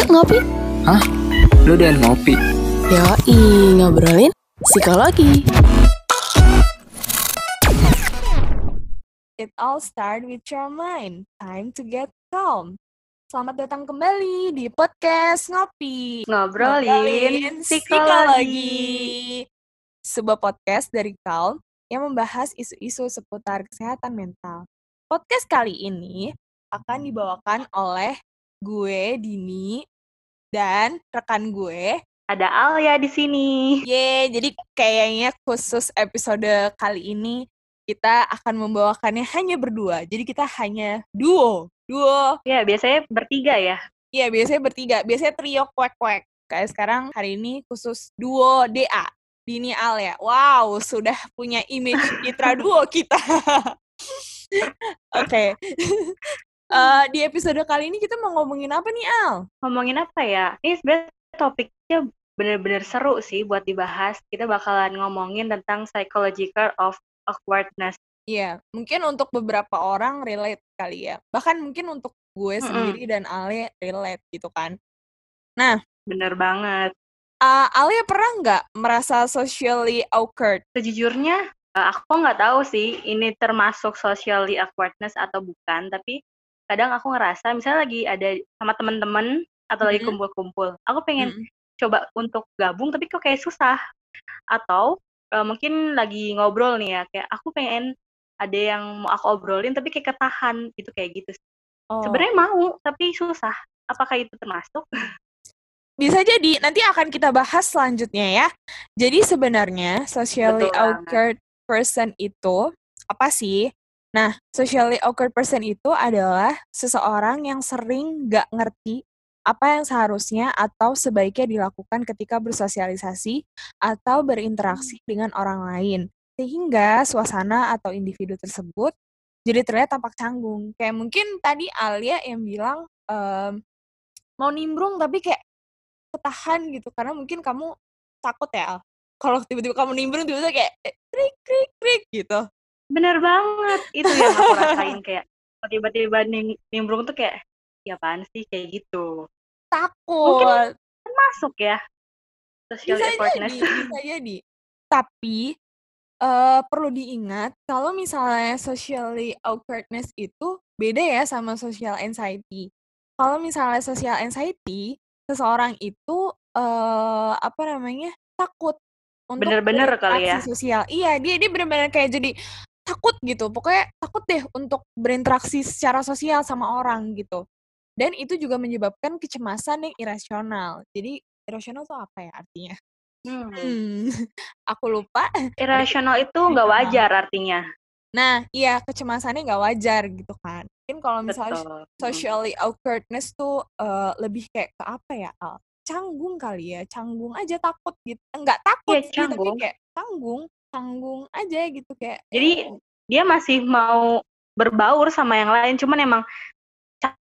Yuk ngopi. Hah? Lu dan ngopi? Yoi, ngobrolin psikologi. It all start with your mind. Time to get calm. Selamat datang kembali di podcast Ngopi. Ngobrolin psikologi. Sebuah podcast dari Calm yang membahas isu-isu seputar kesehatan mental. Podcast kali ini akan dibawakan oleh gue, Dini, dan rekan gue. Ada Alia di sini. Ye, jadi kayaknya khusus episode kali ini kita akan membawakannya hanya berdua. Jadi kita hanya duo. Duo. Ya, biasanya bertiga ya. Iya, biasanya bertiga. Biasanya trio kwek-kwek. Kayak sekarang hari ini khusus duo DA. Dini Alia. Wow, sudah punya image citra duo kita. Oke. Eh, di episode kali ini kita mau ngomongin apa nih, Al? Ngomongin apa ya? Ini sebenarnya topiknya bener-bener seru sih buat dibahas. Kita bakalan ngomongin tentang psychological of awkwardness. Iya, mungkin untuk beberapa orang relate kali ya. Bahkan mungkin untuk gue sendiri dan Ale relate gitu kan. Nah, Bener banget. uh, Ale pernah nggak merasa socially awkward? Sejujurnya, eh, aku nggak tahu sih ini termasuk socially awkwardness atau bukan, tapi kadang aku ngerasa misalnya lagi ada sama temen-temen atau lagi Mhm. kumpul-kumpul, aku pengen Mm-mm. coba untuk gabung tapi kok kayak susah. Atau eh, mungkin lagi ngobrol nih ya, kayak aku pengen ada yang mau aku obrolin tapi kayak ketahan gitu kayak gitu. Oh, Sebenarnya mau tapi susah. Apakah itu termasuk? bisa jadi nanti akan kita bahas selanjutnya ya. Jadi sebenarnya socially Betul banget. awkward person itu apa sih? Nah, socially awkward person itu adalah seseorang yang sering nggak ngerti apa yang seharusnya atau sebaiknya dilakukan ketika bersosialisasi atau berinteraksi dengan orang lain. Sehingga suasana atau individu tersebut jadi terlihat tampak canggung. Kayak mungkin tadi Alia yang bilang em, mau nimbrung tapi kayak ketahan gitu karena mungkin kamu takut ya Al. Kalau tiba-tiba kamu nimbrung tiba-tiba kayak eh, krik krik krik gitu. Bener banget. Itu yang aku rasain kayak tiba-tiba nim- nimbrung tuh kayak ya apaan sih kayak gitu. Takut. Masuk ya. Social bisa awkwardness. jadi, bisa jadi. Tapi eh perlu diingat kalau misalnya socially awkwardness itu beda ya sama social anxiety. Kalau misalnya social anxiety, seseorang itu eh apa namanya takut untuk Bener-bener kali ya. sosial. Iya, dia dia benar-benar kayak jadi takut gitu. Pokoknya takut deh untuk berinteraksi secara sosial sama orang gitu. Dan itu juga menyebabkan kecemasan yang irasional. Jadi irasional tuh apa ya artinya? Hmm. Hmm, aku lupa. Irrational itu nggak wajar artinya. Nah, iya kecemasannya nggak wajar gitu kan. Mungkin kalau misalnya Betul. Hmm. socially awkwardness tuh eh, lebih kayak ke apa ya, Al? Canggung kali ya, canggung aja takut gitu. Enggak takut sih, tapi kayak canggung, canggung aja gitu kayak. Jadi eh, dia masih mau berbaur sama yang lain, cuman emang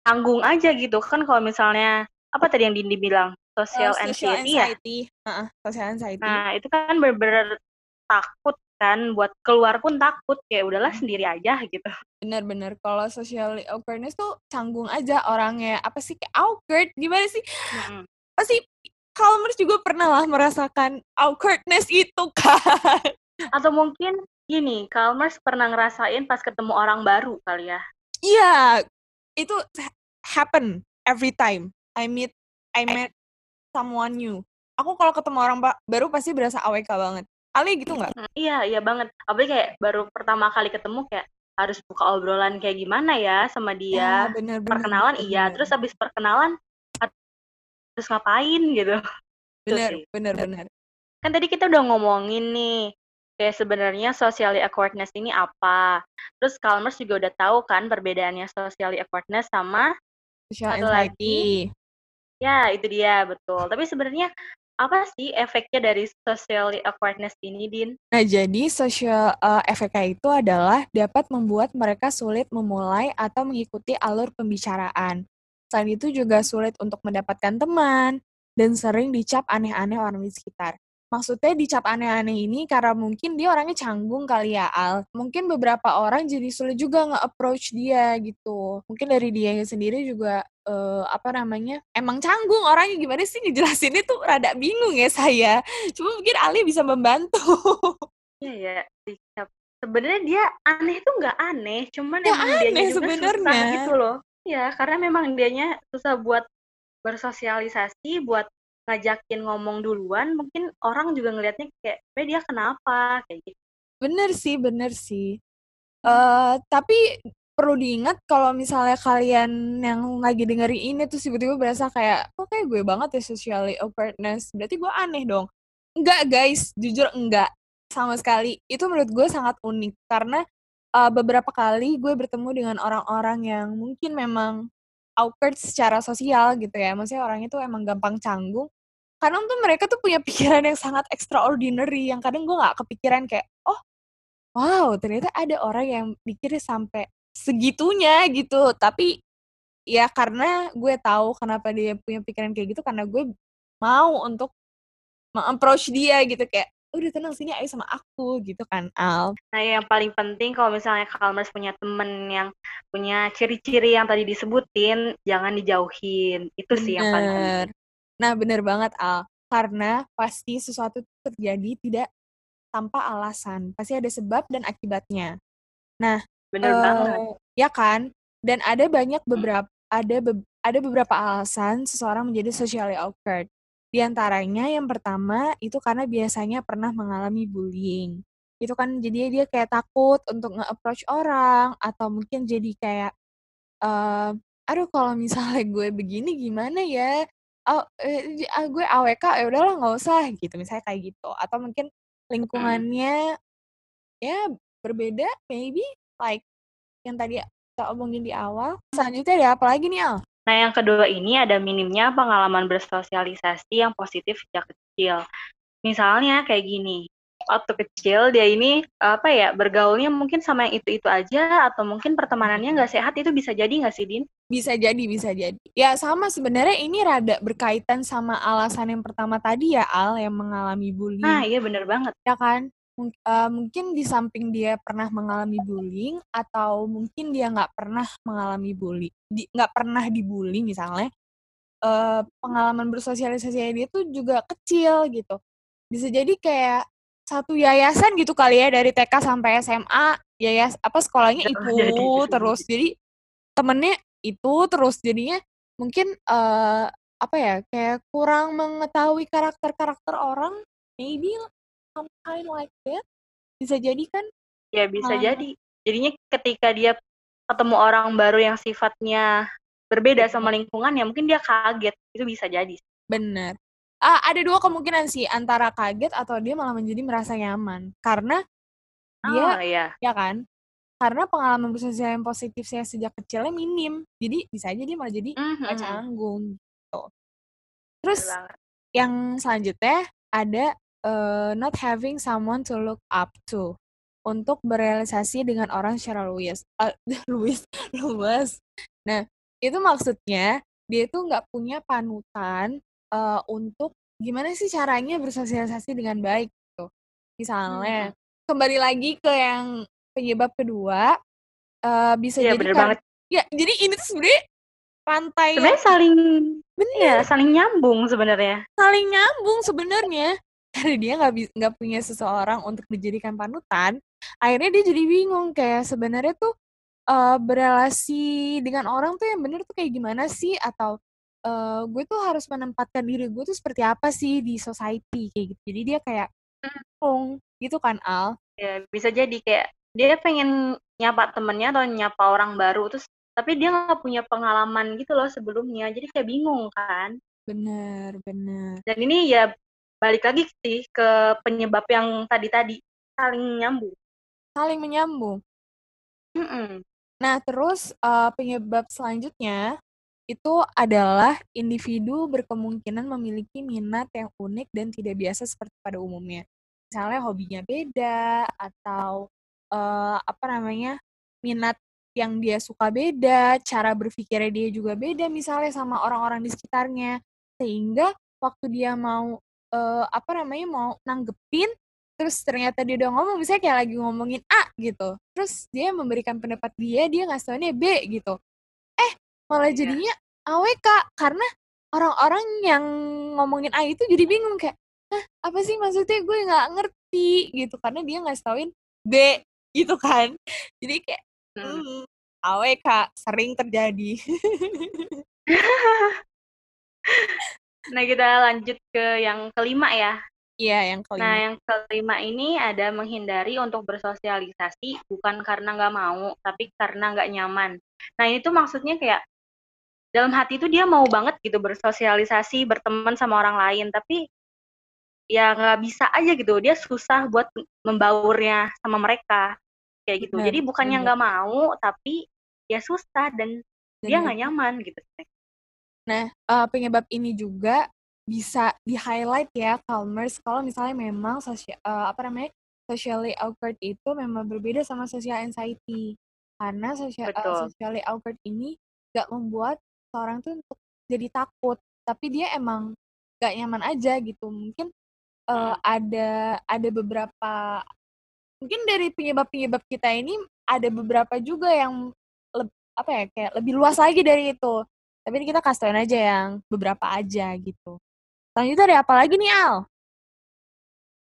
canggung aja gitu kan kalau misalnya apa tadi yang Dindi bilang social social anxiety ya. anxiety, Heeh, social anxiety. Nah itu kan bener-bener takut kan buat keluar pun takut kayak udahlah Hmm. sendiri aja gitu. Bener-bener kalau social awkwardness tuh canggung aja orangnya apa sih kayak awkward gimana sih? Mm-mm. Pasti Calmers juga pernah lah merasakan awkwardness itu kan. Atau mungkin gini, Calmers pernah ngerasain pas ketemu orang baru kali ya. Iya, itu ha- happen every time I meet I met someone new. Aku kalau ketemu orang ba- baru pasti berasa AWK banget. Ali gitu nggak? Iya, iya banget. Apalagi kayak baru pertama kali ketemu kayak harus buka obrolan kayak gimana ya sama dia. bener, bener, perkenalan bener, iya, terus habis perkenalan harus ngapain gitu. Itu bener, bener, bener. Kan tadi kita udah ngomongin nih kayak sebenarnya socially awkwardness ini apa. Terus Calmers juga udah tahu kan perbedaannya socially awkwardness sama Social Satu lagi. anxiety. ya itu dia betul. Tapi sebenarnya apa sih efeknya dari socially awkwardness ini, Din? Nah, jadi social uh, efeknya itu adalah dapat membuat mereka sulit memulai atau mengikuti alur pembicaraan. Selain itu juga sulit untuk mendapatkan teman dan sering dicap aneh-aneh orang di sekitar. Maksudnya dicap aneh-aneh ini karena mungkin dia orangnya canggung kali ya Al. Mungkin beberapa orang jadi sulit juga nge-approach dia gitu. Mungkin dari dia sendiri juga uh, apa namanya emang canggung orangnya gimana sih ngejelasinnya tuh rada bingung ya saya. Cuma mungkin Ali bisa membantu. Iya ya, dicap. Sebenarnya dia aneh tuh nggak aneh, cuman ya emang aneh dia sebenarnya gitu loh. Ya, karena memang dianya susah buat bersosialisasi, buat ngajakin ngomong duluan, mungkin orang juga ngelihatnya kayak, "Eh, dia kenapa?" Kayak gitu. Bener sih bener sih. Uh, tapi perlu diingat kalau misalnya kalian yang lagi dengerin ini tuh tiba-tiba berasa kayak, "Kok kayak gue banget ya socially awkwardness?" Berarti gue aneh dong. Enggak guys, jujur enggak. Sama sekali. Itu menurut gue sangat unik karena, uh, beberapa kali gue bertemu dengan orang-orang yang mungkin memang awkward secara sosial gitu ya, maksudnya orangnya tuh emang gampang canggung, kadang tuh mereka tuh punya pikiran yang sangat extraordinary yang kadang gue nggak kepikiran kayak oh wow ternyata ada orang yang mikirnya sampai segitunya gitu tapi ya karena gue tahu kenapa dia punya pikiran kayak gitu karena gue mau untuk mengapproach dia gitu kayak udah tenang sini ayo sama aku gitu kan Al. Nah yang paling penting kalau misalnya Kalmers punya temen yang punya ciri-ciri yang tadi disebutin jangan dijauhin itu Bener. sih yang paling penting. Nah, bener banget, Al. Karena pasti sesuatu terjadi tidak tanpa alasan. Pasti ada sebab dan akibatnya. Nah, bener uh, banget. Ya kan? Dan ada banyak beberapa ada be, ada beberapa alasan seseorang menjadi socially awkward. Di antaranya yang pertama itu karena biasanya pernah mengalami bullying. Itu kan jadi dia kayak takut untuk nge-approach orang atau mungkin jadi kayak uh, aduh kalau misalnya gue begini gimana ya? Oh, eh, ah, gue AWK ya udahlah nggak usah gitu misalnya kayak gitu atau mungkin lingkungannya ya berbeda maybe like yang tadi kita omongin di awal selanjutnya ada apa lagi nih Al? Nah yang kedua ini ada minimnya pengalaman bersosialisasi yang positif sejak kecil. Misalnya kayak gini, waktu kecil dia ini apa ya bergaulnya mungkin sama yang itu itu aja atau mungkin pertemanannya nggak sehat itu bisa jadi nggak sih Din? Bisa jadi bisa jadi. Ya sama sebenarnya ini rada berkaitan sama alasan yang pertama tadi ya Al yang mengalami bullying. Nah iya bener banget. Ya kan? M uh, mungkin di samping dia pernah mengalami bullying atau mungkin dia nggak pernah mengalami bully, nggak pernah dibully misalnya, uh, pengalaman bersosialisasi dia tuh juga kecil gitu. Bisa jadi kayak satu yayasan gitu kali ya dari TK sampai SMA yayas apa sekolahnya itu terus. Jadi temennya itu terus jadinya mungkin uh, apa ya kayak kurang mengetahui karakter-karakter orang maybe some kind like that bisa jadi kan? Ya bisa uh, jadi. Jadinya ketika dia ketemu orang baru yang sifatnya berbeda sama lingkungan ya mungkin dia kaget. Itu bisa jadi bener uh, ada dua kemungkinan sih antara kaget atau dia malah menjadi merasa nyaman. Karena dia oh, iya. ya kan? Karena pengalaman bersosial yang positif saya sejak kecilnya minim. Jadi bisa aja dia malah jadi mm-hmm. canggung gitu. Terus yang selanjutnya ada uh, not having someone to look up to untuk berealisasi dengan orang secara luas uh, luas luas nah itu maksudnya dia itu nggak punya panutan uh, untuk gimana sih caranya bersosialisasi dengan baik gitu. Misalnya, hmm. kembali lagi ke yang penyebab kedua, uh, bisa ya, jadi bener kan banget. ya jadi ini tuh sebenarnya rantai sebenarnya saling bener ya, saling nyambung sebenarnya. Saling nyambung sebenarnya. Karena dia nggak nggak punya seseorang untuk dijadikan panutan, akhirnya dia jadi bingung kayak sebenarnya tuh uh, berelasi dengan orang tuh yang bener tuh kayak gimana sih atau uh, gue tuh harus menempatkan diri gue tuh seperti apa sih di society kayak gitu. Jadi dia kayak bingung gitu kan Al. Ya bisa jadi kayak dia pengen nyapa temennya atau nyapa orang baru terus tapi dia nggak punya pengalaman gitu loh sebelumnya jadi kayak bingung kan bener bener dan ini ya balik lagi sih ke penyebab yang tadi tadi saling nyambung saling menyambung mm -mm. nah terus uh, penyebab selanjutnya itu adalah individu berkemungkinan memiliki minat yang unik dan tidak biasa seperti pada umumnya. Misalnya hobinya beda atau uh, apa namanya minat yang dia suka beda, cara berpikirnya dia juga beda misalnya sama orang-orang di sekitarnya. Sehingga waktu dia mau uh, apa namanya mau nanggepin terus ternyata dia udah ngomong misalnya kayak lagi ngomongin A gitu terus dia memberikan pendapat dia dia nggak tahunya B gitu malah iya. jadinya AWK karena orang-orang yang ngomongin A itu jadi bingung kayak Hah, apa sih maksudnya gue nggak ngerti gitu karena dia nggak tahuin B gitu kan jadi kayak hmm. hmm AWK sering terjadi nah kita lanjut ke yang kelima ya Iya, yang kelima. Nah, yang kelima ini ada menghindari untuk bersosialisasi bukan karena nggak mau, tapi karena nggak nyaman. Nah, ini tuh maksudnya kayak dalam hati itu dia mau banget gitu bersosialisasi, berteman sama orang lain, tapi ya nggak bisa aja gitu. Dia susah buat membaurnya sama mereka kayak gitu. Benar, Jadi bukannya nggak mau, tapi ya susah dan benar. dia nggak nyaman gitu. Nah, uh, penyebab ini juga bisa di-highlight ya Calmers kalau misalnya memang sosial uh, apa namanya socially awkward itu memang berbeda sama social anxiety karena social uh, socially awkward ini gak membuat seorang tuh untuk jadi takut tapi dia emang gak nyaman aja gitu mungkin uh, ada ada beberapa mungkin dari penyebab-penyebab kita ini ada beberapa juga yang le, apa ya kayak lebih luas lagi dari itu tapi ini kita kasih aja yang beberapa aja gitu Selanjutnya ada apa lagi nih, Al?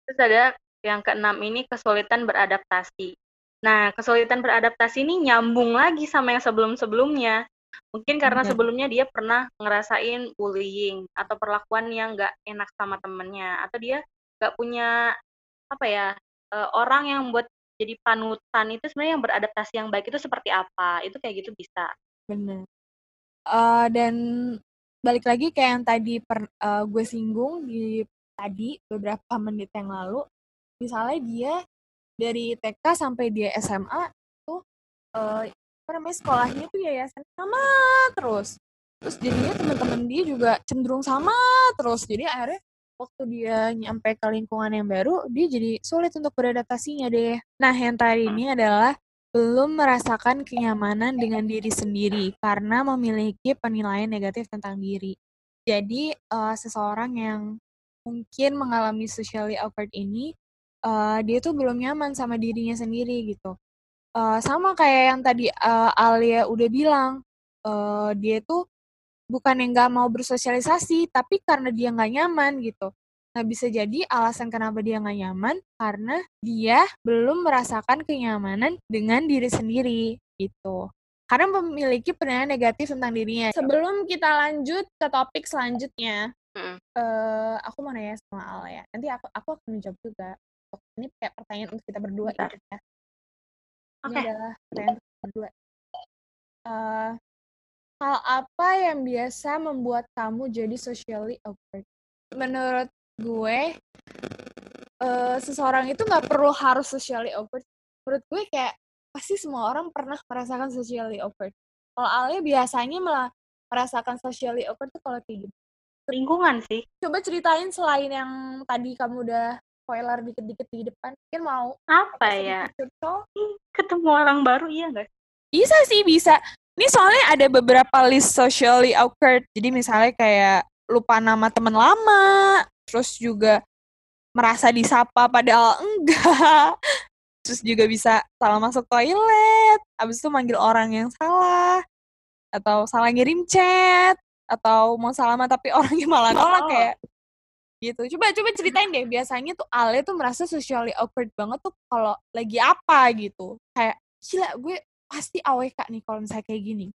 Terus ada yang keenam ini kesulitan beradaptasi. Nah, kesulitan beradaptasi ini nyambung lagi sama yang sebelum-sebelumnya. Mungkin karena okay. sebelumnya dia pernah ngerasain bullying atau perlakuan yang nggak enak sama temennya, atau dia nggak punya apa ya uh, orang yang buat jadi panutan itu sebenarnya yang beradaptasi yang baik itu seperti apa? Itu kayak gitu bisa. Benar. Uh, dan balik lagi kayak yang tadi per, uh, gue singgung di tadi beberapa menit yang lalu misalnya dia dari TK sampai dia SMA tuh uh, apa namanya sekolahnya tuh yayasan sama terus terus jadinya teman-teman dia juga cenderung sama terus jadi akhirnya waktu dia nyampe ke lingkungan yang baru dia jadi sulit untuk beradaptasinya deh nah yang tadi ini adalah belum merasakan kenyamanan dengan diri sendiri karena memiliki penilaian negatif tentang diri. Jadi, uh, seseorang yang mungkin mengalami socially awkward ini, uh, dia tuh belum nyaman sama dirinya sendiri gitu. Uh, sama kayak yang tadi uh, Alia udah bilang, uh, dia tuh bukan yang nggak mau bersosialisasi, tapi karena dia nggak nyaman gitu. Nah, bisa jadi alasan kenapa dia nggak nyaman karena dia belum merasakan kenyamanan dengan diri sendiri gitu. Karena memiliki penilaian negatif tentang dirinya. Sebelum kita lanjut ke topik selanjutnya, hmm. uh, aku mau nanya sama Al ya. Nanti aku aku akan menjawab juga. Ini kayak pertanyaan untuk kita berdua gitu ya. Ini okay. adalah pertanyaan berdua. Uh, hal apa yang biasa membuat kamu jadi socially awkward? Menurut gue uh, seseorang itu nggak perlu harus socially awkward menurut gue kayak pasti semua orang pernah merasakan socially awkward kalau Alia biasanya malah merasakan socially awkward tuh kalau kayak gitu lingkungan sih coba ceritain selain yang tadi kamu udah spoiler dikit-dikit di depan mungkin mau apa ya? ketemu orang baru iya nggak? Bisa sih bisa. Ini soalnya ada beberapa list socially awkward. Jadi misalnya kayak lupa nama teman lama terus juga merasa disapa padahal enggak. Terus juga bisa salah masuk toilet habis itu manggil orang yang salah atau salah ngirim chat atau mau salaman tapi orangnya malah nolak oh. kayak gitu coba coba ceritain deh biasanya tuh Ale tuh merasa socially awkward banget tuh kalau lagi apa gitu kayak gila gue pasti AWK nih kalau misalnya kayak gini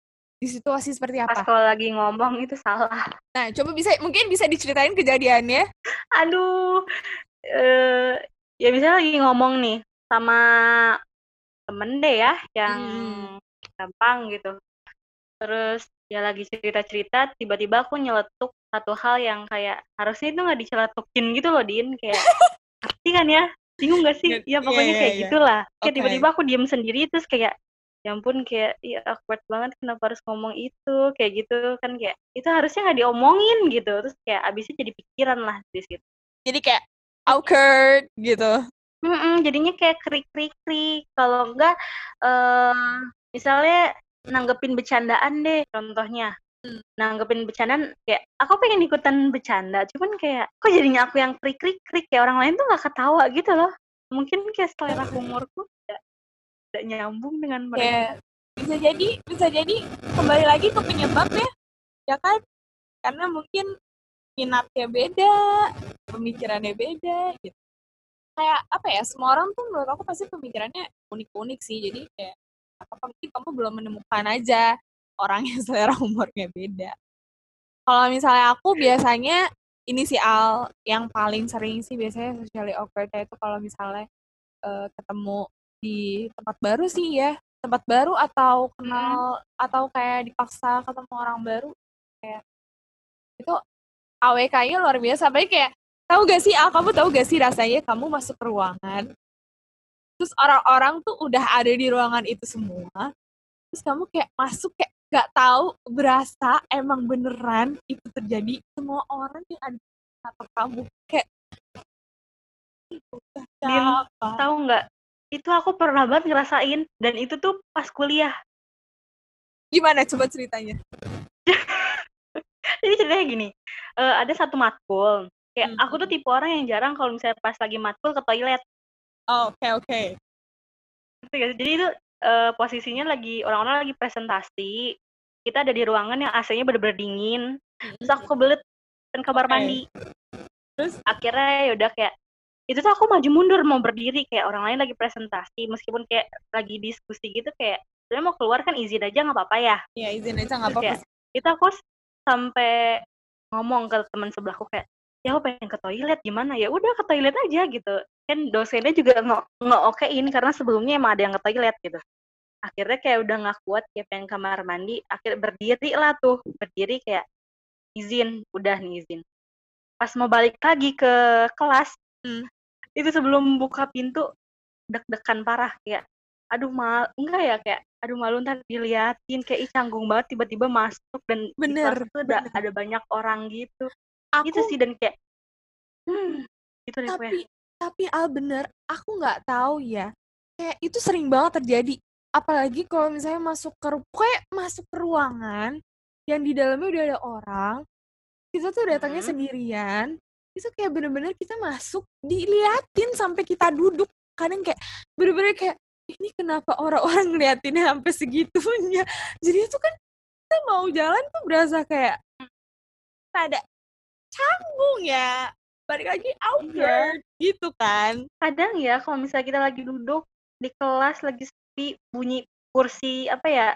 di situasi seperti apa? Pas kalau lagi ngomong itu salah. Nah, coba bisa mungkin bisa diceritain kejadiannya. Aduh, uh, ya misalnya lagi ngomong nih sama temen deh ya, yang hmm. gampang gitu. Terus ya lagi cerita-cerita, tiba-tiba aku nyeletuk satu hal yang kayak harusnya itu nggak diceletukin gitu loh, Din. Kayak pasti kan ya? Bingung gak sih? Ya pokoknya yeah, yeah, kayak yeah. gitulah. Kayak okay. tiba-tiba aku diem sendiri terus kayak ya ampun kayak ya awkward banget kenapa harus ngomong itu kayak gitu kan kayak itu harusnya nggak diomongin gitu terus kayak abisnya jadi pikiran lah di situ jadi kayak awkward gitu Mm-mm, jadinya kayak krik krik krik kalau enggak uh, misalnya nanggepin bercandaan deh contohnya. Hmm. nanggepin bercandaan kayak aku pengen ikutan bercanda cuman kayak kok jadinya aku yang krik krik krik kayak orang lain tuh nggak ketawa gitu loh. Mungkin kayak selera humorku tidak tidak nyambung dengan mereka. Kayak bisa jadi bisa jadi kembali lagi ke penyebab ya. Ya kan? Karena mungkin minatnya beda pemikirannya beda gitu. Kayak apa ya semua orang tuh menurut aku pasti pemikirannya unik-unik sih. Jadi kayak apa mungkin kamu belum menemukan aja orang yang selera humornya beda. Kalau misalnya aku biasanya inisial yang paling sering sih biasanya socially awkward itu kalau misalnya eh, ketemu di tempat baru sih ya. Tempat baru atau kenal atau kayak dipaksa ketemu orang baru kayak itu AWK-nya luar biasa. Apalagi kayak tahu gak sih Al kamu tahu gak sih rasanya kamu masuk ke ruangan terus orang-orang tuh udah ada di ruangan itu semua. Terus kamu kayak masuk kayak gak tahu berasa emang beneran itu terjadi. Semua orang yang ada atau kamu kayak Din, tahu nggak? Itu aku pernah banget ngerasain dan itu tuh pas kuliah. Gimana coba ceritanya? Jadi ceritanya gini eh, ada satu matkul. Kayak Hmm. aku tuh tipe orang yang jarang kalau misalnya pas lagi matkul ke toilet oh, oke oke. Jadi itu eh, posisinya lagi orang-orang lagi presentasi. Kita ada di ruangan yang AC-nya bener-bener dingin. Terus aku kebelet ke kamar Oke. mandi. Terus? akhirnya yaudah kayak itu tuh aku maju mundur mau berdiri. Kayak orang lain lagi presentasi meskipun kayak lagi diskusi gitu kayak sebenarnya mau keluar kan izin aja nggak apa-apa ya? Ya izin aja nggak apa-apa itu aku sampai ngomong ke teman sebelahku kayak ya aku pengen ke toilet gimana? Ya udah ke toilet aja gitu kan dosennya juga nggak okein karena sebelumnya emang ada yang ke toilet gitu. Akhirnya kayak udah nggak kuat kayak pengen kamar mandi akhirnya berdiri lah tuh berdiri kayak izin udah nih izin. Pas mau balik lagi ke kelas Hmm. itu sebelum buka pintu deg-degan parah kayak aduh mal enggak ya kayak aduh malu ntar diliatin. Kayak ih canggung banget tiba-tiba masuk dan di Bener, tuh ada, bener. ada banyak orang gitu. Aku gitu sih dan kayak hmm gitu deh tapi tapi Al bener aku nggak tahu ya. Kayak itu sering banget terjadi. Apalagi kalau misalnya masuk ke kayak masuk ke ruangan yang di dalamnya udah ada orang kita tuh datangnya Mhm. sendirian itu kayak bener-bener kita masuk diliatin sampai kita duduk. Kadang kayak bener-bener kayak ini kenapa orang-orang ngeliatinnya sampai segitunya? Jadi itu kan kita mau jalan tuh berasa kayak ada canggung ya balik lagi awkward gitu kan? Kadang ya kalau misalnya kita lagi duduk di kelas lagi sepi bunyi kursi apa ya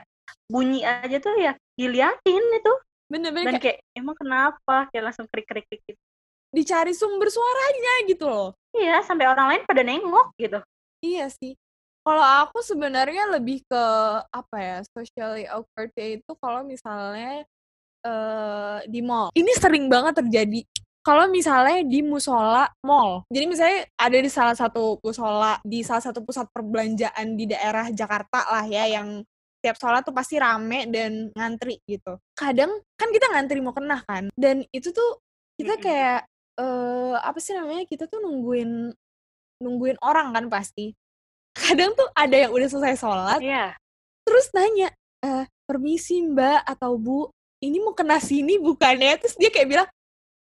bunyi aja tuh ya diliatin itu. Bener-bener dan kayak kayak emang kenapa? Kayak langsung krik krik krik gitu dicari sumber suaranya gitu loh. Iya sampai orang lain pada nengok gitu. Iya sih. Kalau aku sebenarnya lebih ke apa ya socially awkward itu kalau misalnya eh di mall. Ini sering banget terjadi kalau misalnya di musola mall jadi misalnya ada di salah satu musola di salah satu pusat perbelanjaan di daerah Jakarta lah ya yang tiap sholat tuh pasti rame dan ngantri gitu. Kadang kan kita ngantri mau kena kan dan itu tuh kita kayak eh apa sih namanya kita tuh nungguin nungguin orang kan pasti. Kadang tuh ada yang udah selesai sholat iya. terus nanya eh permisi mbak atau bu ini mau kena sini bukannya? Terus dia kayak bilang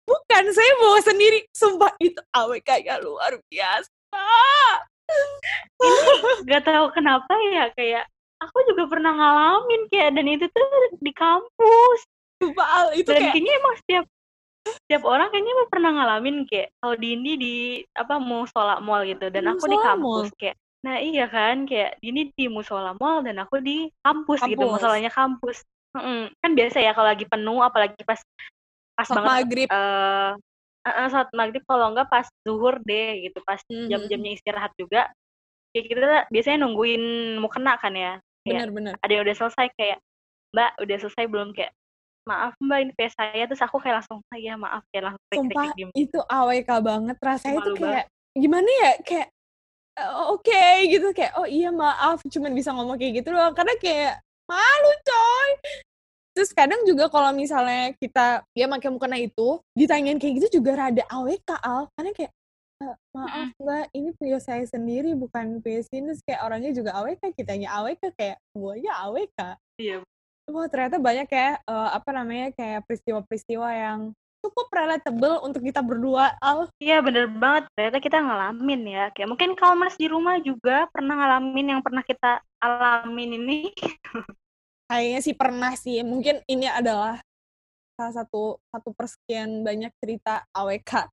bukan saya bawa sendiri. Sumpah itu awk kayak luar biasa. Gak tahu kenapa ya kayak aku juga pernah ngalamin kayak dan itu tuh di kampus. Sumpah itu dan kayak kayaknya emang setiap setiap orang kayaknya emang pernah ngalamin kayak kalau Dini di apa musola mall gitu dan aku di kampus kayak nah iya kan kayak Dini di musola mall dan aku di kampus, gitu Kampus. musolanya kampus. Mm-mm. kan biasa ya kalau lagi penuh apalagi pas pas Sholat banget maghrib. eh uh, saat maghrib kalau enggak pas zuhur deh gitu pas Mhm. jam-jamnya istirahat juga kayak kita biasanya nungguin mau kena kan ya kayak bener-bener ada yang udah selesai kayak mbak udah selesai belum? Kayak maaf mbak ini PS saya. Terus aku kayak langsung "Ah, iya maaf kayak langsung klik sumpah klik diem itu awk banget rasanya Malu kayak gimana ya? Kayak eh, oke gitu kayak oh iya maaf cuman bisa ngomong kayak gitu doang karena kayak malu coy terus kadang juga kalau misalnya kita ya pakai mukena itu ditanyain kayak gitu juga rada awk al karena kayak "Eh, maaf mbak ini punya saya sendiri bukan punya sini terus kayak orangnya juga awk kitanya awk kayak semuanya awk iya Wah, ternyata banyak ya, uh, apa namanya, kayak peristiwa-peristiwa yang cukup relatable untuk kita berdua, Al. Iya, bener banget. Ternyata kita ngalamin ya. Kayak mungkin Kalmers di rumah juga pernah ngalamin yang pernah kita alamin ini. Kayaknya sih pernah sih. Mungkin ini adalah salah satu satu persekian banyak cerita AWK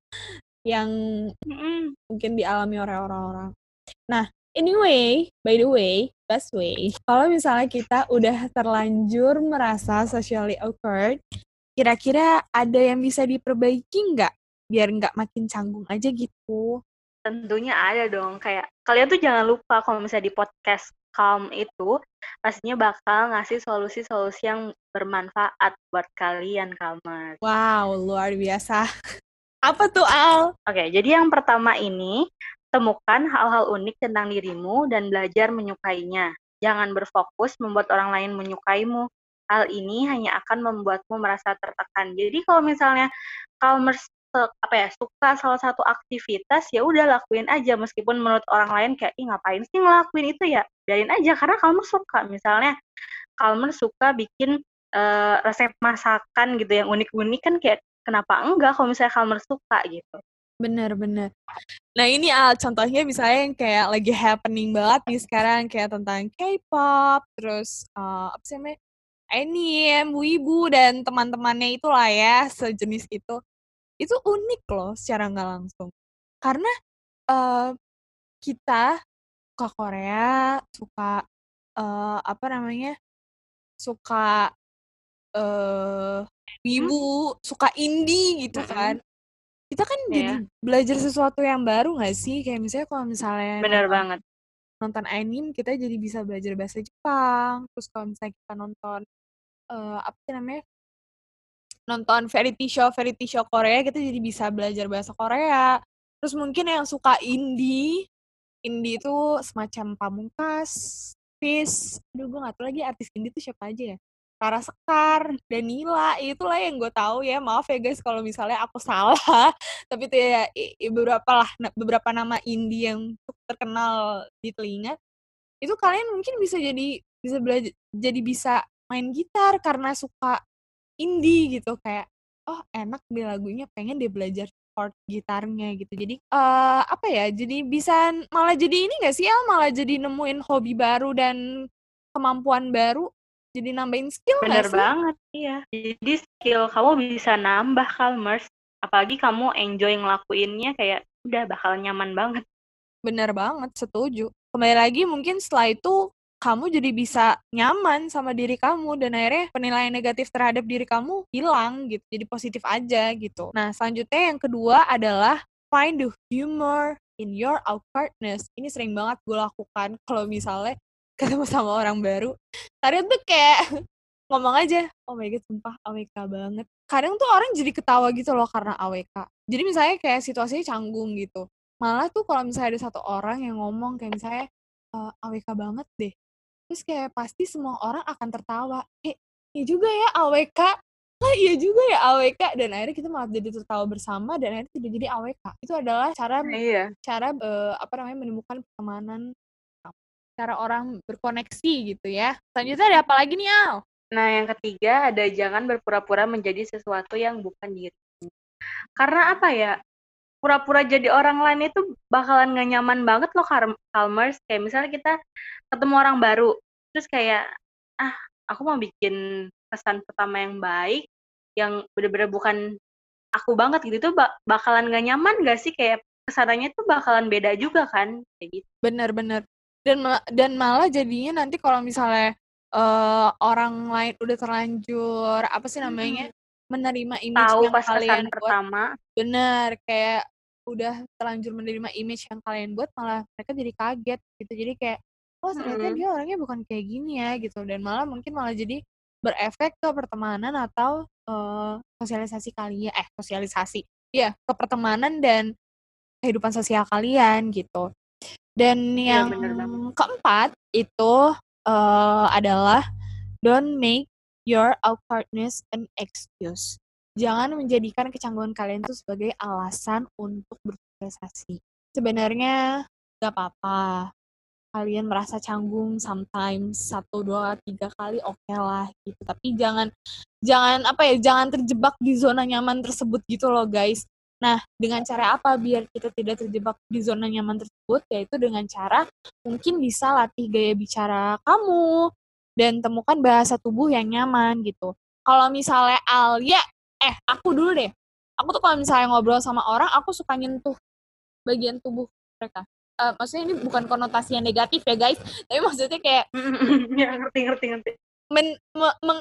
yang mm -mm. mungkin dialami oleh orang-orang. Nah, anyway, by the way, best way, kalau misalnya kita udah terlanjur merasa socially awkward, kira-kira ada yang bisa diperbaiki nggak biar nggak makin canggung aja gitu tentunya ada dong kayak kalian tuh jangan lupa kalau misalnya di podcast Calm itu pastinya bakal ngasih solusi-solusi yang bermanfaat buat kalian Kalmer. Wow, luar biasa. Apa tuh Al? Oke, jadi yang pertama ini temukan hal-hal unik tentang dirimu dan belajar menyukainya. Jangan berfokus membuat orang lain menyukaimu, hal ini hanya akan membuatmu merasa tertekan. Jadi kalau misalnya kamu apa ya suka salah satu aktivitas ya udah lakuin aja. Meskipun menurut orang lain kayak ih ngapain sih ngelakuin itu ya? Biarin aja karena kamu suka. Misalnya kamu suka bikin uh, resep masakan gitu yang unik-unik kan kayak kenapa enggak kalau misalnya kamu suka? gitu. Bener bener nah ini uh, contohnya misalnya yang kayak lagi happening banget nih sekarang kayak tentang K-pop terus uh, apa sih namanya anime, ibu dan teman-temannya itulah ya, sejenis itu. Itu unik loh secara nggak langsung. Karena uh, kita suka Korea, suka uh, apa namanya, suka uh, wibu, hmm? suka indie gitu kan. Kita kan yeah. jadi belajar sesuatu yang baru nggak sih? Kayak misalnya kalau misalnya Bener nonton, banget. Nonton anime kita jadi bisa belajar bahasa Jepang. Terus kalau misalnya kita nonton uh, apa sih namanya nonton variety show variety show Korea kita jadi bisa belajar bahasa Korea terus mungkin yang suka indie indie itu semacam pamungkas Fis aduh gue gak tau lagi artis indie itu siapa aja ya Rara Sekar, Danila, itulah yang gue tahu ya. Maaf ya guys kalau misalnya aku salah. Tapi itu ya beberapa lah beberapa nama indie yang terkenal di telinga. Itu kalian mungkin bisa jadi bisa belajar jadi bisa main gitar karena suka indie gitu kayak oh enak di lagunya pengen dia belajar chord gitarnya gitu. Jadi uh, apa ya jadi bisa malah jadi ini gak sih ya malah jadi nemuin hobi baru dan kemampuan baru jadi nambahin skill bener gak sih? banget iya. Jadi skill kamu bisa nambah Kalmers apalagi kamu enjoy ngelakuinnya kayak udah bakal nyaman banget. Bener banget setuju. Kembali lagi mungkin setelah itu kamu jadi bisa nyaman sama diri kamu dan akhirnya penilaian negatif terhadap diri kamu hilang gitu. Jadi positif aja gitu. Nah selanjutnya yang kedua adalah find the humor in your awkwardness. Ini sering banget gue lakukan kalau misalnya ketemu sama orang baru. Kadang tuh kayak ngomong aja oh my god sumpah AWK banget. Kadang tuh orang jadi ketawa gitu loh karena AWK jadi misalnya kayak situasinya canggung gitu. Malah tuh kalau misalnya ada satu orang yang ngomong kayak misalnya uh, eh, AWK banget deh terus kayak pasti semua orang akan tertawa eh iya juga ya AWK lah iya juga ya AWK dan akhirnya kita malah jadi tertawa bersama dan akhirnya tidak jadi AWK itu adalah cara iya. cara uh, apa namanya menemukan pertemanan. Cara orang berkoneksi gitu ya. Selanjutnya ada apa lagi nih Al? Nah yang ketiga ada jangan berpura-pura menjadi sesuatu yang bukan diri. Karena apa ya? Pura-pura jadi orang lain itu bakalan gak nyaman banget loh Calmers kayak misalnya kita ketemu orang baru. Terus kayak ah aku mau bikin kesan pertama yang baik yang bener-bener bukan aku banget gitu. Tuh bakalan gak nyaman gak sih? Kayak kesannya tuh bakalan beda juga kan? Kayak gitu. Bener-bener dan dan malah jadinya nanti kalau misalnya uh, orang lain udah terlanjur apa sih namanya hmm. menerima image Tahu yang pas kalian buat pertama. bener kayak udah terlanjur menerima image yang kalian buat malah mereka jadi kaget gitu. Jadi kayak oh ternyata hmm. dia orangnya bukan kayak gini ya gitu. Dan malah mungkin malah jadi berefek ke pertemanan atau uh, sosialisasi kalian eh sosialisasi ya ke pertemanan dan kehidupan sosial kalian gitu. Dan iya, yang ya, keempat itu uh, adalah don't make your awkwardness an excuse. Jangan menjadikan kecanggungan kalian itu sebagai alasan untuk bersosialisasi. Sebenarnya gak apa-apa kalian merasa canggung sometimes satu dua tiga kali oke okay lah gitu. Tapi jangan jangan apa ya jangan terjebak di zona nyaman tersebut gitu loh guys. Nah dengan cara apa biar kita tidak terjebak di zona nyaman tersebut? Yaitu dengan cara mungkin bisa latih gaya bicara kamu dan temukan bahasa tubuh yang nyaman gitu. Kalau misalnya Alia eh aku dulu deh. Aku tuh kalau misalnya ngobrol sama orang aku suka nyentuh bagian tubuh mereka uh, maksudnya ini bukan konotasi yang negatif ya guys tapi maksudnya kayak ya ngerti ngerti ngerti men, me, meng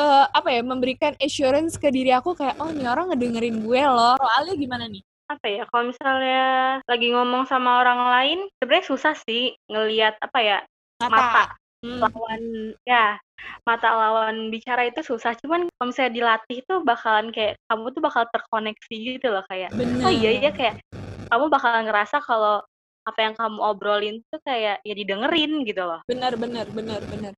uh, apa ya memberikan assurance ke diri aku kayak oh ini orang ngedengerin gue loh soalnya gimana nih apa ya kalau misalnya lagi ngomong sama orang lain sebenarnya susah sih ngelihat apa ya mata, mata. Hmm. lawan ya mata lawan bicara itu susah cuman kalau misalnya dilatih tuh bakalan kayak kamu tuh bakal terkoneksi gitu loh kayak Bener. oh iya iya kayak kamu bakalan ngerasa kalau apa yang kamu obrolin tuh kayak ya didengerin gitu loh. Benar benar benar benar.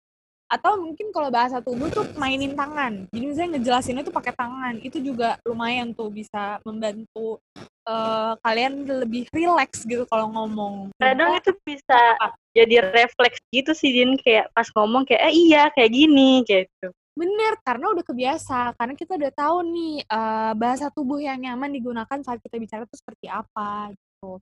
Atau mungkin kalau bahasa tubuh tuh mainin tangan. Jadi misalnya ngejelasinnya tuh pakai tangan. Itu juga lumayan tuh bisa membantu uh, kalian lebih rileks gitu kalau ngomong. Kadang itu bisa jadi refleks gitu sih Din kayak pas ngomong kayak eh iya kayak gini gitu. Bener, karena udah kebiasa. Karena kita udah tahu nih uh, bahasa tubuh yang nyaman digunakan saat kita bicara itu seperti apa gitu.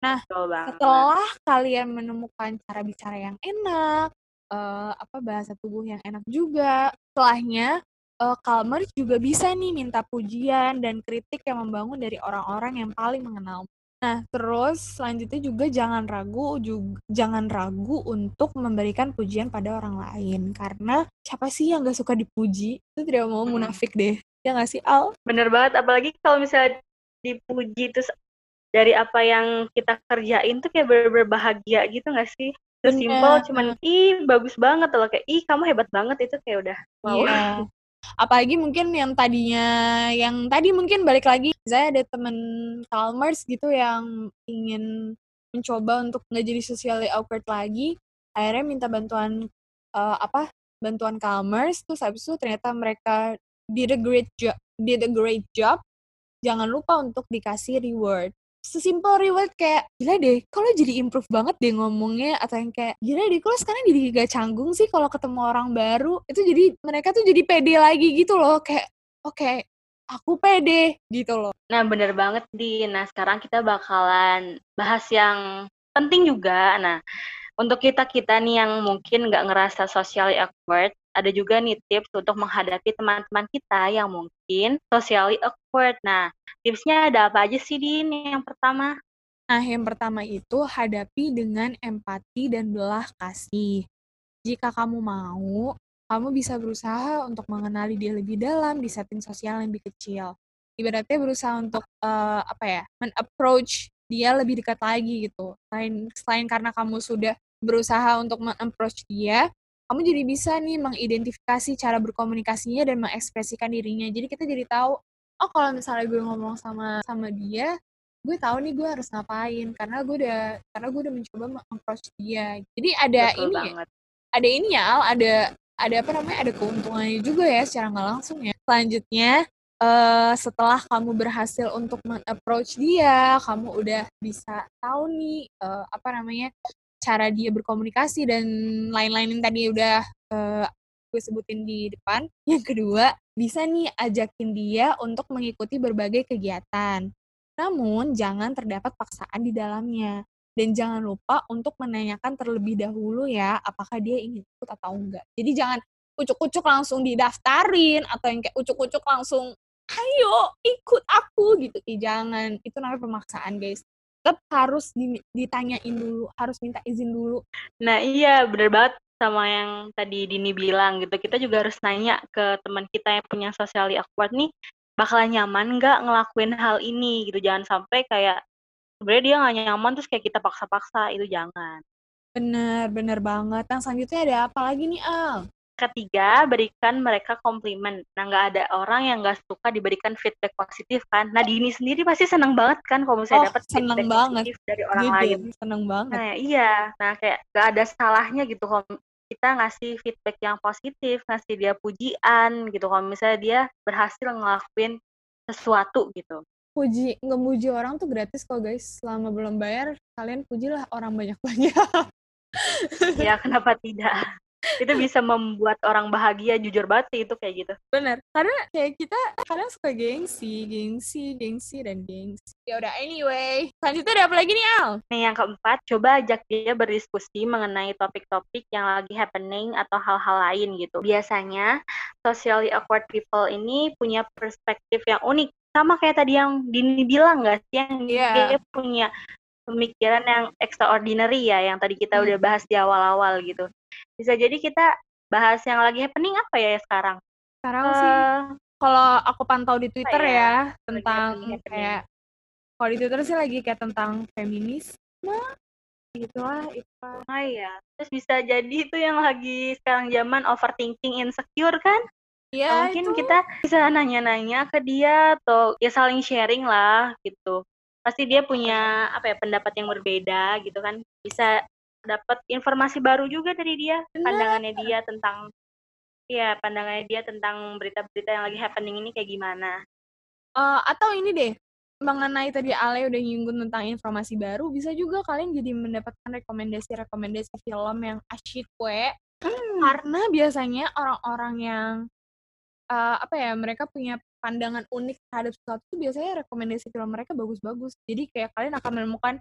Nah, setelah kalian menemukan cara bicara yang enak, uh, apa bahasa tubuh yang enak juga, setelahnya uh, Kalmer juga bisa nih minta pujian dan kritik yang membangun dari orang-orang yang paling mengenal. Nah, terus selanjutnya juga jangan ragu juga jangan ragu untuk memberikan pujian pada orang lain karena siapa sih yang gak suka dipuji? Itu tidak mau munafik deh. Ya gak sih, Al? Bener banget, apalagi kalau misalnya dipuji terus dari apa yang kita kerjain tuh kayak bener-bener bahagia gitu gak sih? Sesimpel cuman ih bagus banget loh kayak ih kamu hebat banget itu kayak udah wow. Iya. Apalagi mungkin yang tadinya yang tadi mungkin balik lagi saya ada temen Calmers gitu yang ingin mencoba untuk nggak jadi socially awkward lagi akhirnya minta bantuan uh, apa bantuan Calmers terus habis itu ternyata mereka did a great job did a great job jangan lupa untuk dikasih reward sesimpel reward kayak gila deh kalau jadi improve banget deh ngomongnya? Atau yang kayak gila deh kalau sekarang jadi gak canggung sih kalau ketemu orang baru? Itu jadi mereka tuh jadi pede lagi gitu loh kayak oke okay, aku pede gitu loh. Nah bener banget di nah sekarang kita bakalan bahas yang penting juga. Nah untuk kita kita nih yang mungkin nggak ngerasa socially awkward ada juga nih tips untuk menghadapi teman-teman kita yang mungkin socially awkward. Nah, tipsnya ada apa aja sih, Din? Yang pertama? Nah, yang pertama itu hadapi dengan empati dan belah kasih. Jika kamu mau, kamu bisa berusaha untuk mengenali dia lebih dalam di setting sosial yang lebih kecil. Ibaratnya berusaha untuk uh, apa ya, men-approach dia lebih dekat lagi gitu. Selain selain karena kamu sudah berusaha untuk men-approach dia, kamu jadi bisa nih mengidentifikasi cara berkomunikasinya dan mengekspresikan dirinya. Jadi kita jadi tahu, oh kalau misalnya gue ngomong sama sama dia, gue tahu nih gue harus ngapain karena gue udah karena gue udah mencoba mengapproach dia. Jadi ada Betul ini, banget. ada ini ya, Al, ada ada apa namanya, ada keuntungannya juga ya secara nggak langsung ya. Selanjutnya, uh, setelah kamu berhasil untuk approach dia, kamu udah bisa tahu nih uh, apa namanya cara dia berkomunikasi dan lain-lain yang tadi udah uh, gue sebutin di depan. Yang kedua, bisa nih ajakin dia untuk mengikuti berbagai kegiatan. Namun, jangan terdapat paksaan di dalamnya. Dan jangan lupa untuk menanyakan terlebih dahulu ya, apakah dia ingin ikut atau enggak. Jadi jangan ucuk-ucuk langsung didaftarin, atau yang kayak ucuk-ucuk langsung, ayo ikut aku gitu. Ih, jangan, itu namanya pemaksaan guys tetap harus ditanyain dulu, harus minta izin dulu. Nah iya bener banget sama yang tadi Dini bilang gitu. Kita juga harus nanya ke teman kita yang punya socially awkward nih, bakalan nyaman nggak ngelakuin hal ini gitu. Jangan sampai kayak sebenarnya dia nggak nyaman terus kayak kita paksa-paksa itu jangan. Bener, bener banget. Yang selanjutnya ada apa lagi nih Al? Ketiga, berikan mereka komplimen. Nah, nggak ada orang yang nggak suka diberikan feedback positif kan. Nah, Dini sendiri pasti senang banget kan kalau misalnya oh, dapat feedback banget. positif dari orang Jujur, lain. Seneng banget. Nah, iya. Nah, kayak nggak ada salahnya gitu kalau kita ngasih feedback yang positif, ngasih dia pujian gitu. Kalau misalnya dia berhasil ngelakuin sesuatu gitu. Puji, ngemuji orang tuh gratis kok guys. Selama belum bayar, kalian pujilah orang banyak-banyak. ya kenapa tidak itu bisa membuat orang bahagia jujur banget sih itu kayak gitu. Bener. Karena kayak kita kadang suka gengsi gengsi gengsi dan gengsi. Ya udah anyway. Selanjutnya ada apa lagi nih Al? Nih yang keempat coba ajak dia berdiskusi mengenai topik-topik yang lagi happening atau hal-hal lain gitu. Biasanya socially awkward people ini punya perspektif yang unik. Sama kayak tadi yang Dini bilang gak sih? Yang yeah. dia punya pemikiran yang extraordinary ya yang tadi kita hmm. udah bahas di awal-awal gitu bisa jadi kita bahas yang lagi happening apa ya sekarang? Sekarang uh, sih kalau aku pantau di Twitter ya, ya tentang happening, kayak kalau di Twitter sih lagi kayak tentang feminisme gitu lah itu oh iya terus bisa jadi itu yang lagi sekarang zaman overthinking insecure kan? Iya, mungkin itu. kita bisa nanya-nanya ke dia atau ya saling sharing lah gitu. Pasti dia punya apa ya pendapat yang berbeda gitu kan? Bisa dapat informasi baru juga dari dia pandangannya dia tentang ya pandangannya dia tentang berita-berita yang lagi happening ini kayak gimana uh, atau ini deh mengenai tadi Ale udah nyinggung tentang informasi baru bisa juga kalian jadi mendapatkan rekomendasi-rekomendasi film yang asyik kue hmm. karena biasanya orang-orang yang uh, apa ya mereka punya pandangan unik terhadap sesuatu biasanya rekomendasi film mereka bagus-bagus. Jadi kayak kalian akan menemukan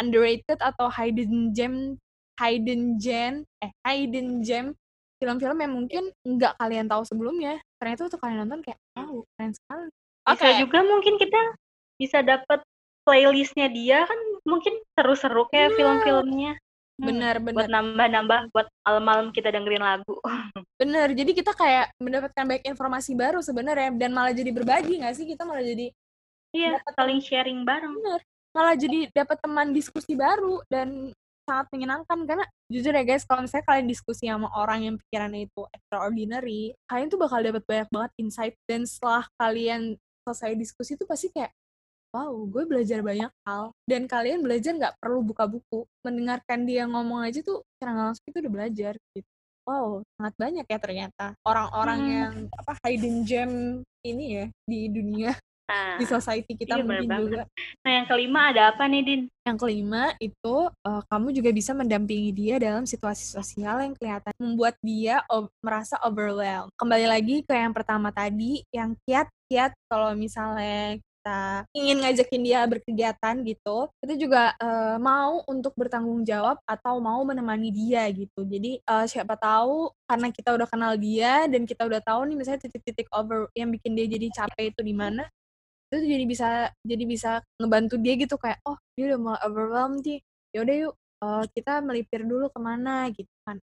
underrated atau hidden gem hidden gem eh hidden gem film-film yang mungkin nggak kalian tahu sebelumnya. Ternyata waktu kalian nonton kayak wow keren sekali. Bisa okay. juga mungkin kita bisa dapat playlistnya dia kan mungkin seru-seru kayak yeah. film-filmnya. Hmm, bener bener buat nambah-nambah buat malam-malam kita dengerin lagu bener jadi kita kayak mendapatkan banyak informasi baru sebenarnya dan malah jadi berbagi nggak sih kita malah jadi iya saling sharing bareng bener malah jadi dapat teman diskusi baru dan sangat menyenangkan. Karena jujur ya guys kalau misalnya kalian diskusi sama orang yang pikirannya itu extraordinary kalian tuh bakal dapat banyak banget insight. Dan setelah kalian selesai diskusi tuh pasti kayak wow gue belajar banyak hal. Dan kalian belajar nggak perlu buka buku. Mendengarkan dia ngomong aja tuh secara nggak langsung itu udah belajar gitu. Wow sangat banyak ya ternyata orang-orang hmm. yang apa hidden gem ini ya di dunia nah, di society kita iya, mungkin juga. Nah yang kelima ada apa nih Din? Yang kelima itu uh, kamu juga bisa mendampingi dia dalam situasi sosial yang kelihatan membuat dia merasa overwhelmed. Kembali lagi ke yang pertama tadi, yang kiat-kiat kalau misalnya kita ingin ngajakin dia berkegiatan gitu, kita juga uh, mau untuk bertanggung jawab atau mau menemani dia gitu. Jadi uh, siapa tahu karena kita udah kenal dia dan kita udah tahu nih misalnya titik-titik over yang bikin dia jadi capek itu di mana, itu jadi bisa jadi bisa ngebantu dia gitu kayak oh dia udah mulai overwhelmed nih, yaudah yuk uh, kita melipir dulu ke mana gitu kan.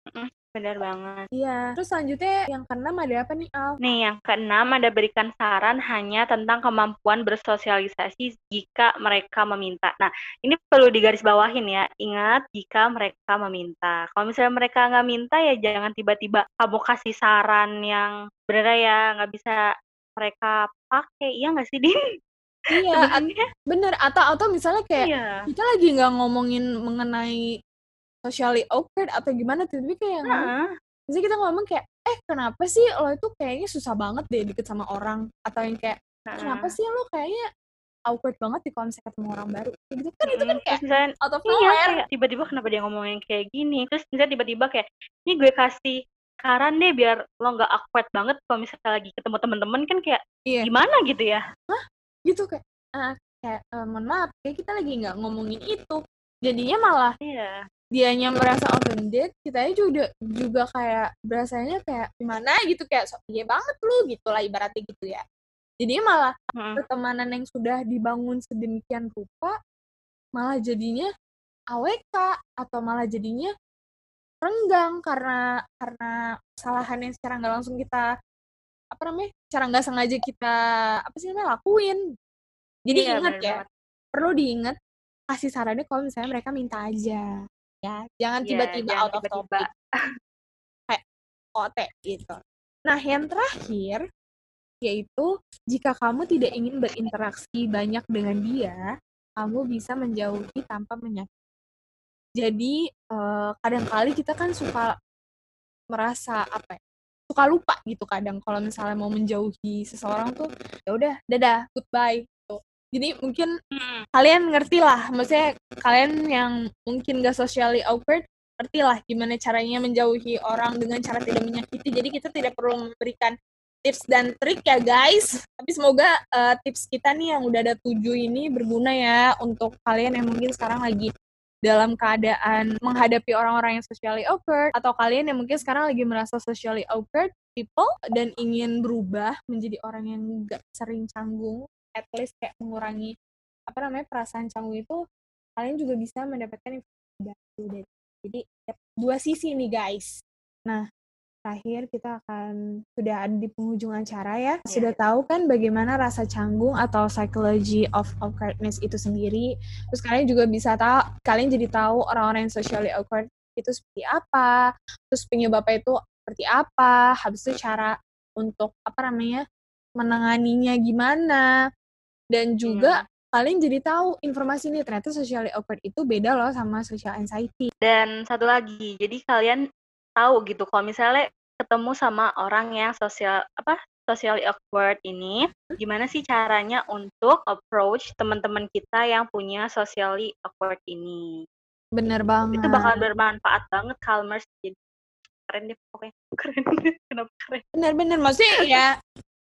Benar banget. Iya. Terus selanjutnya yang keenam ada apa nih, Al? Nih, yang keenam ada berikan saran hanya tentang kemampuan bersosialisasi jika mereka meminta. Nah, ini perlu digarisbawahin ya. Ingat, jika mereka meminta. Kalau misalnya mereka nggak minta, ya jangan tiba-tiba kamu kasih saran yang bener ya nggak bisa mereka pakai. Iya nggak sih, Din? Iya, bener. Atau atau misalnya kayak iya. kita lagi nggak ngomongin mengenai socially awkward atau gimana tiba kayak uh-huh. Misalnya kita ngomong kayak eh kenapa sih lo itu kayaknya susah banget deh deket sama orang atau yang kayak uh-huh. kenapa sih lo kayaknya awkward banget di konsep ketemu orang baru gitu kan hmm, itu kan kayak misalnya, out of iya, tiba-tiba kenapa dia ngomongin kayak gini terus misalnya tiba-tiba kayak ini gue kasih saran deh biar lo nggak awkward banget kalau misalnya lagi ketemu temen-temen kan kayak iya. gimana gitu ya Hah? gitu kayak uh, kayak uh, mohon maaf kayak kita lagi nggak ngomongin itu jadinya malah iya dianya merasa offended kita juga juga kayak berasanya kayak gimana gitu kayak so, iya banget lu gitu lah ibaratnya gitu ya jadi malah hmm. pertemanan yang sudah dibangun sedemikian rupa malah jadinya AWK atau malah jadinya renggang karena karena kesalahan yang secara nggak langsung kita apa namanya cara nggak sengaja kita apa sih namanya lakuin jadi iya, ingat ya banget. perlu diingat kasih sarannya kalau misalnya mereka minta aja ya jangan iya, tiba-tiba yeah, out of tiba -tiba. topic kayak otek gitu nah yang terakhir yaitu jika kamu tidak ingin berinteraksi banyak dengan dia kamu bisa menjauhi tanpa menyakiti jadi uh, kadang kali kita kan suka merasa apa ya suka lupa gitu kadang kalau misalnya mau menjauhi seseorang tuh ya udah dadah goodbye jadi mungkin hmm. kalian ngerti lah maksudnya kalian yang mungkin gak socially awkward ngerti lah gimana caranya menjauhi orang dengan cara tidak menyakiti. Jadi kita tidak perlu memberikan tips dan trik ya guys. Tapi semoga uh, tips kita nih yang udah ada tujuh ini berguna ya untuk kalian yang mungkin sekarang lagi dalam keadaan menghadapi orang-orang yang socially awkward atau kalian yang mungkin sekarang lagi merasa socially awkward people dan ingin berubah menjadi orang yang gak sering canggung at least kayak mengurangi apa namanya perasaan canggung itu kalian juga bisa mendapatkan informasi baru jadi dua sisi nih guys. Nah terakhir kita akan sudah ada di penghujung acara ya. Yeah. Sudah tahu kan bagaimana rasa canggung atau psychology of awkwardness itu sendiri. Terus kalian juga bisa tahu, kalian jadi tahu orang-orang yang socially awkward itu seperti apa. Terus penyebabnya itu seperti apa. Habis itu cara untuk apa namanya menanganinya gimana. Dan juga yeah. kalian jadi tahu informasi ini ternyata socially awkward itu beda loh sama social anxiety. Dan satu lagi, jadi kalian tahu gitu kalau misalnya ketemu sama orang yang sosial apa socially awkward ini gimana sih caranya untuk approach teman-teman kita yang punya socially awkward ini? Bener banget itu bakal bermanfaat banget Calmers jadi keren deh pokoknya. Keren kenapa keren? Bener-bener maksudnya ya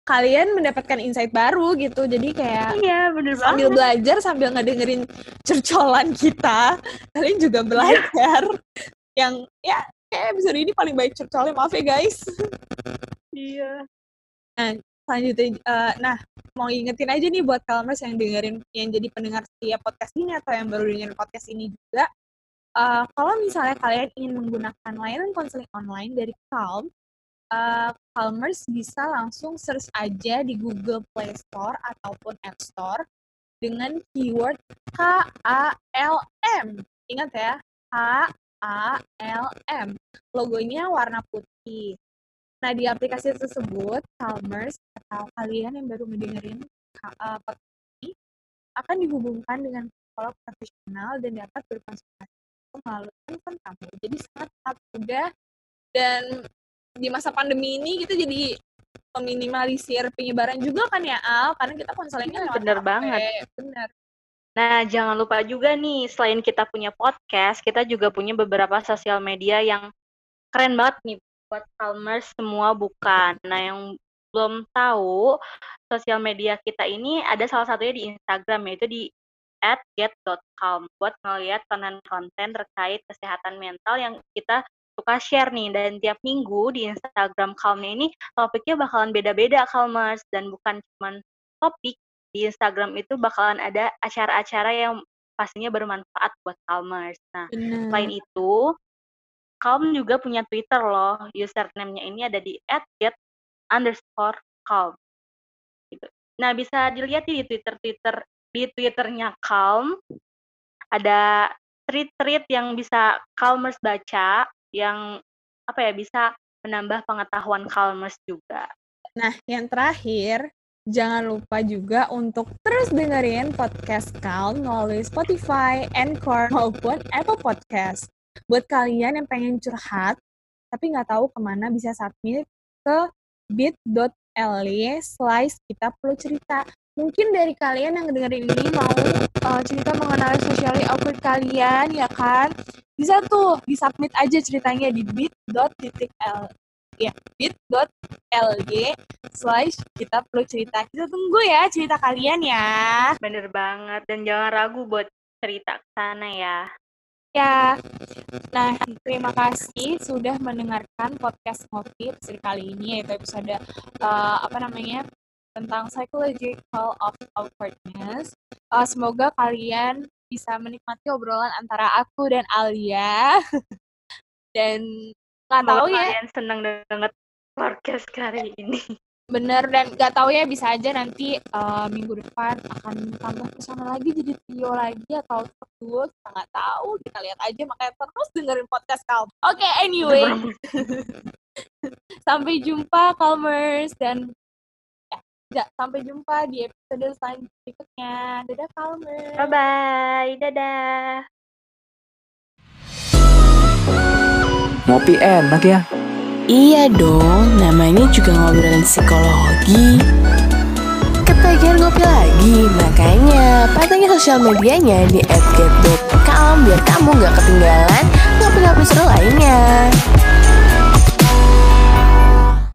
kalian mendapatkan insight baru gitu. Jadi kayak iya bener sambil banget. belajar sambil ngedengerin cercolan kita kalian juga belajar. Yang ya kayak episode ini paling baik cercole maaf ya guys. Iya. Nah selanjutnya uh, nah mau ingetin aja nih buat kalmers yang dengerin yang jadi pendengar setiap podcast ini atau yang baru dengerin podcast ini juga uh, kalau misalnya kalian ingin menggunakan layanan konseling online dari Calm uh, Calmers bisa langsung search aja di Google Play Store ataupun App Store dengan keyword K A L M. Ingat ya K A L M. Logonya warna putih. Nah, di aplikasi tersebut, Calmers atau kalian yang baru mendengarin uh, podcast ini akan dihubungkan dengan psikolog profesional dan dapat berkonsultasi melalui telepon kamu. Jadi sangat sangat mudah dan di masa pandemi ini kita jadi meminimalisir penyebaran juga kan ya Al karena kita konselingnya lewat bener HP. banget bener Nah, jangan lupa juga nih, selain kita punya podcast, kita juga punya beberapa sosial media yang keren banget nih buat Calmers semua bukan. Nah, yang belum tahu, sosial media kita ini ada salah satunya di Instagram, yaitu di @get.calm buat ngeliat konten-konten terkait kesehatan mental yang kita suka share nih dan tiap minggu di Instagram Calmnya ini topiknya bakalan beda-beda Calmers dan bukan cuma topik di Instagram itu bakalan ada acara-acara yang pastinya bermanfaat buat Calmers. Nah, Bener. selain itu, Calm juga punya Twitter loh. Username-nya ini ada di @get underscore Calm. Gitu. Nah, bisa dilihat di Twitter-Twitter di Twitternya Calm ada tweet-tweet yang bisa Calmers baca yang apa ya bisa menambah pengetahuan Calmers juga. Nah, yang terakhir Jangan lupa juga untuk terus dengerin podcast Calm melalui Spotify, Anchor, maupun Apple Podcast. Buat kalian yang pengen curhat, tapi nggak tahu ke mana bisa submit ke bit.ly slice kita perlu cerita. Mungkin dari kalian yang dengerin ini mau uh, cerita mengenai socially awkward kalian, ya kan? Bisa tuh disubmit aja ceritanya di bit.ly ya bit.ly slash kita perlu cerita. Kita tunggu ya cerita kalian ya. Bener banget. Dan jangan ragu buat cerita ke sana ya. Ya, nah terima kasih sudah mendengarkan podcast ngopi episode kali ini yaitu episode uh, apa namanya tentang psychological of awkwardness. Uh, semoga kalian bisa menikmati obrolan antara aku dan Alia dan nggak tahu ya. kalian senang banget podcast kali ini. Bener dan nggak tahu ya bisa aja nanti uh, minggu depan akan tambah ke sana lagi jadi trio lagi atau berdua kita nggak tahu. Kita lihat aja makanya terus dengerin podcast kau oke okay, anyway sampai jumpa Calmers dan ya, sampai jumpa di episode selanjutnya. Dadah Calmers. Bye bye dadah Ngopi enak ya? Iya dong, namanya juga ngobrolin psikologi. Ketagihan ngopi lagi, makanya pantengin sosial medianya di @get.calm biar kamu gak ketinggalan ngopi episode lainnya.